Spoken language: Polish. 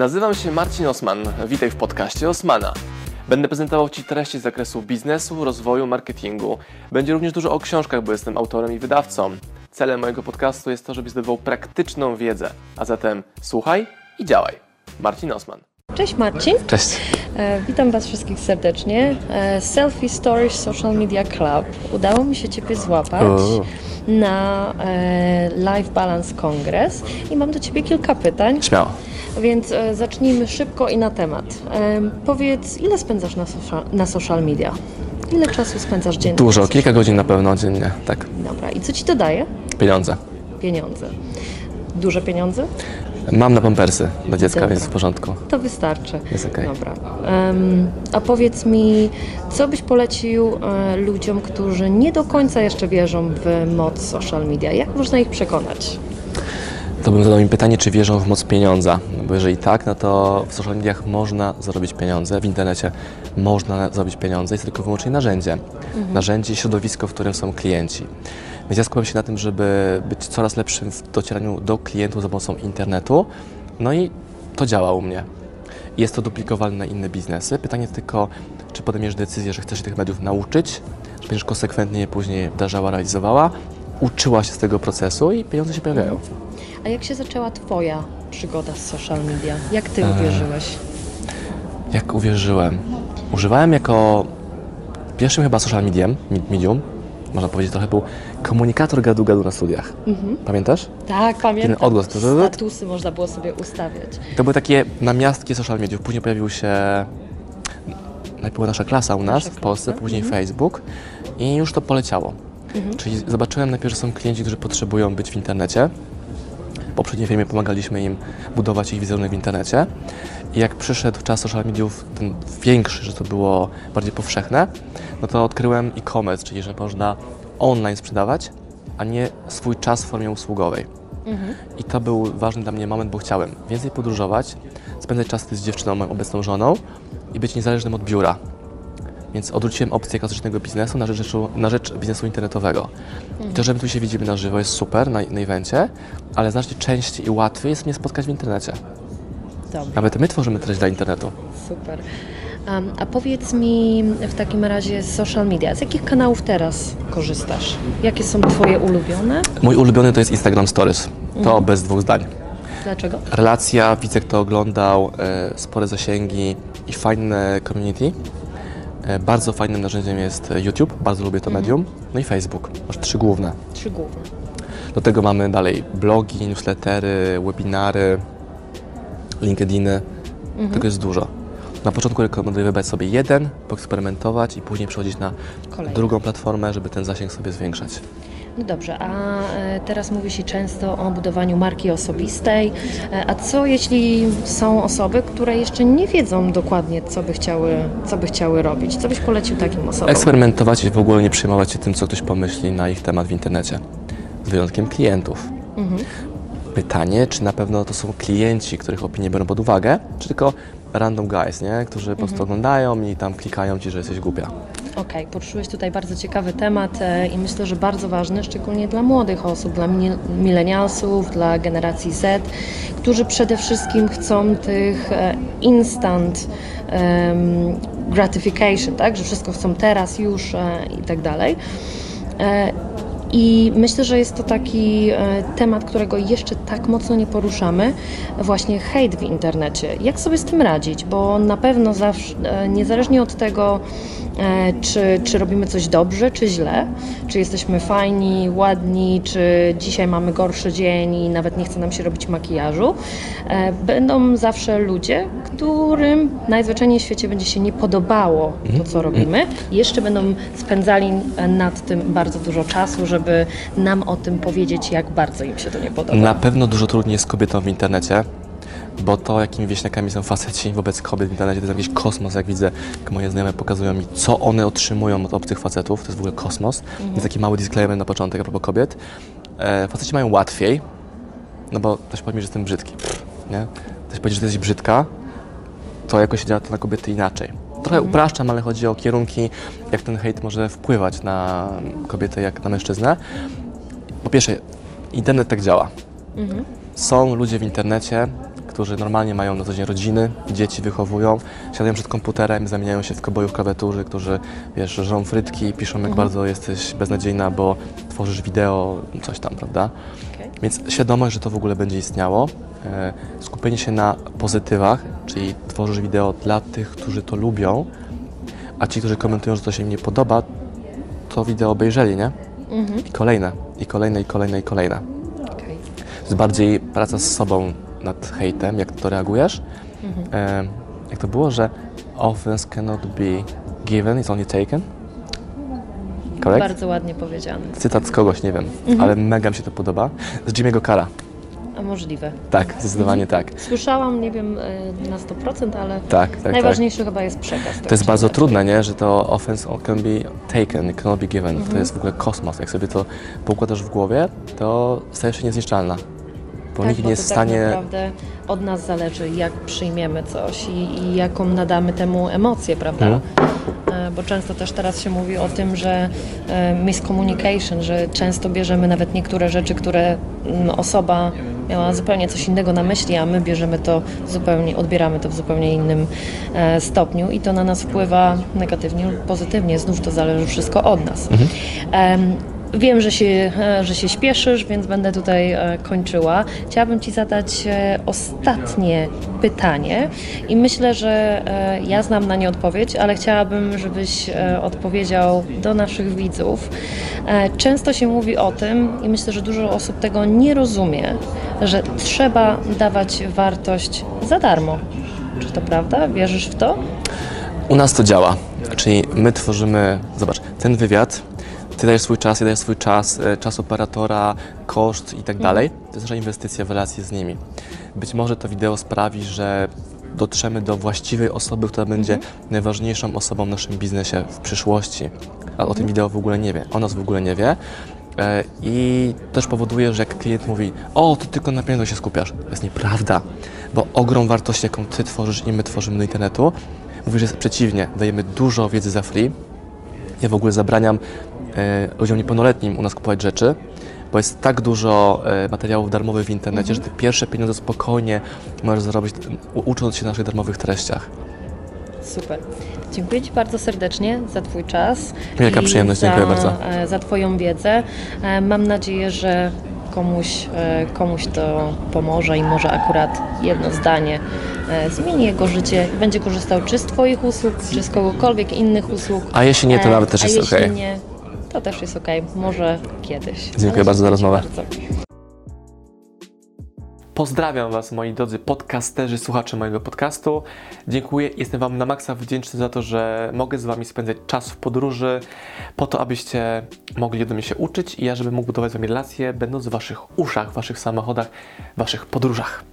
Nazywam się Marcin Osman. Witaj w podcaście Osmana. Będę prezentował Ci treści z zakresu biznesu, rozwoju, marketingu. Będzie również dużo o książkach, bo jestem autorem i wydawcą. Celem mojego podcastu jest to, żebyś zdobywał praktyczną wiedzę. A zatem słuchaj i działaj. Marcin Osman. Cześć Marcin. Cześć. E, witam Was wszystkich serdecznie. E, Selfie Stories Social Media Club. Udało mi się Ciebie złapać O. na e, Life Balance Congress i mam do Ciebie kilka pytań, Śmiało. Więc e, zacznijmy szybko i na temat. Powiedz, ile spędzasz na, social, na social media? Ile czasu spędzasz dziennie? Dużo, kilka godzin na pewno dziennie, tak. Dobra, i co Ci to daje? Pieniądze. Pieniądze. Duże pieniądze? Mam na pampersy dla dziecka, Dobra. więc w porządku. To wystarczy. Jest okej. Dobra. Em, a powiedz mi, co byś polecił e, ludziom, którzy nie do końca jeszcze wierzą w moc social media? Jak można ich przekonać? To bym zadał im pytanie, czy wierzą w moc pieniądza. No Bo jeżeli tak, no to w social mediach można zarobić pieniądze, w internecie można zarobić pieniądze, jest tylko wyłącznie narzędzie. Narzędzie, środowisko, w którym są klienci. Więc ja skupiam się na tym, żeby być coraz lepszym w docieraniu do klientów za pomocą internetu. No i to działa u mnie. Jest to duplikowalne na inne biznesy. Pytanie tylko, czy podejmiesz decyzję, że chcesz się tych mediów nauczyć, że będziesz konsekwentnie je później wdrażała, realizowała, uczyła się z tego procesu i pieniądze się pojawiają. A jak się zaczęła Twoja przygoda z social media? Jak Ty E, uwierzyłeś? Jak uwierzyłem? Używałem jako pierwszym chyba social medium, medium, można powiedzieć, trochę był komunikator gadu-gadu na studiach. Pamiętasz? Tak, pamiętam. ten odgłos, Statusy można było sobie ustawiać. To były takie namiastki social mediów. Później pojawił się najpierw nasza klasa u nas Nasza w Polsce, klasa. później Facebook i już to poleciało. Czyli zobaczyłem najpierw, że są klienci, którzy potrzebują być w internecie. W poprzedniej firmie pomagaliśmy im budować ich wizerunek w internecie. I jak przyszedł czas social mediów, ten większy, że to było bardziej powszechne, no to odkryłem e-commerce, czyli że można online sprzedawać, a nie swój czas w formie usługowej. I to był ważny dla mnie moment, bo chciałem więcej podróżować, spędzać czas z dziewczyną, moją obecną żoną i być niezależnym od biura. Więc odwróciłem opcję klasycznego biznesu na rzecz, na rzecz biznesu internetowego. I to, że my tu się widzimy na żywo jest super na, na evencie, ale znacznie częściej i łatwiej jest mnie spotkać w internecie. Dobra. Nawet my tworzymy treść dla internetu. Super. Um, a powiedz mi w takim razie z social media, z jakich kanałów teraz korzystasz? Jakie są Twoje ulubione? Mój ulubiony to jest Instagram Stories. To bez dwóch zdań. Dlaczego? Relacja, widzę kto oglądał, e, spore zasięgi i fajne community. E, bardzo fajnym narzędziem jest YouTube, bardzo lubię to medium. No i Facebook, aż trzy główne. Trzy główne. Do tego mamy dalej blogi, newslettery, webinary, LinkedIny. Tego jest dużo. Na początku rekomenduję wybrać sobie jeden, poeksperymentować i później przechodzić na Kolejny. drugą platformę, żeby ten zasięg sobie zwiększać. No dobrze, a e, teraz mówi się często o budowaniu marki osobistej. E, A co jeśli są osoby, które jeszcze nie wiedzą dokładnie, co by chciały, co by chciały robić? Co byś polecił takim osobom? Eksperymentować i w ogóle nie przejmować się tym, co ktoś pomyśli na ich temat w internecie. Z wyjątkiem klientów. Pytanie, czy na pewno to są klienci, których opinie biorą pod uwagę, czy tylko random guys, nie? którzy po prostu oglądają i tam klikają ci, że jesteś głupia. Okej, poruszyłeś tutaj bardzo ciekawy temat e, i myślę, że bardzo ważny, szczególnie dla młodych osób, dla milenialsów, dla generacji Z, którzy przede wszystkim chcą tych e, instant em, gratification, tak, że wszystko chcą teraz, już e, i tak dalej. E, I myślę, że jest to taki e, temat, którego jeszcze tak mocno nie poruszamy, właśnie hejt w internecie. Jak sobie z tym radzić? Bo na pewno zawsze, niezależnie od tego, e, czy, czy robimy coś dobrze, czy źle, czy jesteśmy fajni, ładni, czy dzisiaj mamy gorszy dzień i nawet nie chce nam się robić makijażu, e, będą zawsze ludzie, którym najzwyczajniej w świecie będzie się nie podobało to, co robimy. I jeszcze będą spędzali nad tym bardzo dużo czasu, żeby nam o tym powiedzieć, jak bardzo im się to nie podoba. Na pewno dużo trudniej jest kobietą w internecie, bo to, jakimi wieśniakami są faceci wobec kobiet w internecie, to jest jakiś kosmos, jak widzę, jak moje znajome pokazują mi, co one otrzymują od obcych facetów, to jest w ogóle kosmos. Jest taki mały disclaimer na początek a propos kobiet. E, faceci mają łatwiej, no bo ktoś powie mi, że jestem brzydki, Pff, nie? Ktoś powie, że jesteś brzydka, to jakoś działa to na kobiety inaczej. Trochę upraszczam, ale chodzi o kierunki, jak ten hejt może wpływać na kobietę, jak na mężczyznę. Po pierwsze, internet tak działa. Są ludzie w internecie, którzy normalnie mają na co dzień rodziny, dzieci wychowują, siadają przed komputerem, zamieniają się w kobojów klawiatury, którzy, wiesz, żrą frytki, piszą jak bardzo jesteś beznadziejna, bo tworzysz wideo, coś tam, prawda? Okej. Więc świadomość, że to w ogóle będzie istniało, e, skupienie się na pozytywach, czyli tworzysz wideo dla tych, którzy to lubią, a ci, którzy komentują, że to się im nie podoba, to wideo obejrzeli, nie? I kolejne, i kolejne, i kolejne, i kolejne. Okej. To jest bardziej praca z sobą nad hejtem, jak to reagujesz. E, jak to było, że offense cannot be given, it's only taken? Correct? Bardzo ładnie powiedziane. Cytat z kogoś, nie wiem, ale mega mi się to podoba. Z Jimmy'ego Cara. A możliwe. Tak, zdecydowanie tak. Słyszałam, nie wiem e, na 100%, ale Tak, tak, tak. najważniejszy chyba jest przekaz. tak To jest bardzo trudne, nie? że to offense can be taken, cannot be given. To jest w ogóle kosmos. Jak sobie to poukładasz w głowie, to stajesz się niezniszczalna. Bo Tak, nikt nie jest w tak stanie... naprawdę od nas zależy, jak przyjmiemy coś i, i jaką nadamy temu emocję, prawda? Mhm. E, Bo często też teraz się mówi o tym, że e, miscommunication, że często bierzemy nawet niektóre rzeczy, które mm, osoba miała zupełnie coś innego na myśli, a my bierzemy to zupełnie, odbieramy to w zupełnie innym e, stopniu i to na nas wpływa negatywnie lub pozytywnie. Znów to zależy wszystko od nas. Em, Wiem, że się, e, że się śpieszysz, więc będę tutaj e, kończyła. Chciałabym Ci zadać e, ostatnie pytanie i myślę, że ja znam na nie odpowiedź, ale chciałabym, żebyś odpowiedział do naszych widzów. Często się mówi o tym i myślę, że dużo osób tego nie rozumie, że trzeba dawać wartość za darmo. Czy to prawda? Wierzysz w to? U nas to działa. Czyli my tworzymy, zobacz, ten wywiad, ty dajesz swój czas, ja daję swój czas, e, czas operatora, koszt i tak dalej. To jest nasza inwestycja w relacje z nimi. Być może to wideo sprawi, że dotrzemy do właściwej osoby, która będzie najważniejszą osobą w naszym biznesie w przyszłości. A o tym wideo w ogóle nie wie, o nas w ogóle nie wie. E, I też powoduje, że jak klient mówi, o, ty tylko na pieniądze się skupiasz. To jest nieprawda, bo ogrom wartości, jaką ty tworzysz i my tworzymy do internetu, mówisz, że jest przeciwnie, dajemy dużo wiedzy za free. Ja w ogóle zabraniam ludziom niepełnoletnim u nas kupować rzeczy, bo jest tak dużo e, materiałów darmowych w internecie, że te pierwsze pieniądze spokojnie możesz zarobić ucząc się na naszych darmowych treściach. Super. Dziękuję Ci bardzo serdecznie za Twój czas. Wielka przyjemność, za, dziękuję bardzo. e, Za Twoją wiedzę. E, Mam nadzieję, że komuś, e, komuś to pomoże i może akurat jedno zdanie e, zmieni jego życie i będzie korzystał czy z Twoich usług, czy z kogokolwiek innych usług. A jeśli nie, to E, nawet też jest nie, to też jest ok. Może kiedyś. Dziękuję bardzo za rozmowę. bardzo. Pozdrawiam Was, moi drodzy podcasterzy, słuchacze mojego podcastu. Dziękuję, jestem Wam na maksa wdzięczny za to, że mogę z Wami spędzać czas w podróży, po to, abyście mogli ode mnie się uczyć i ja, żebym mógł budować z Wami relacje, będąc w Waszych uszach, w Waszych samochodach, w Waszych podróżach.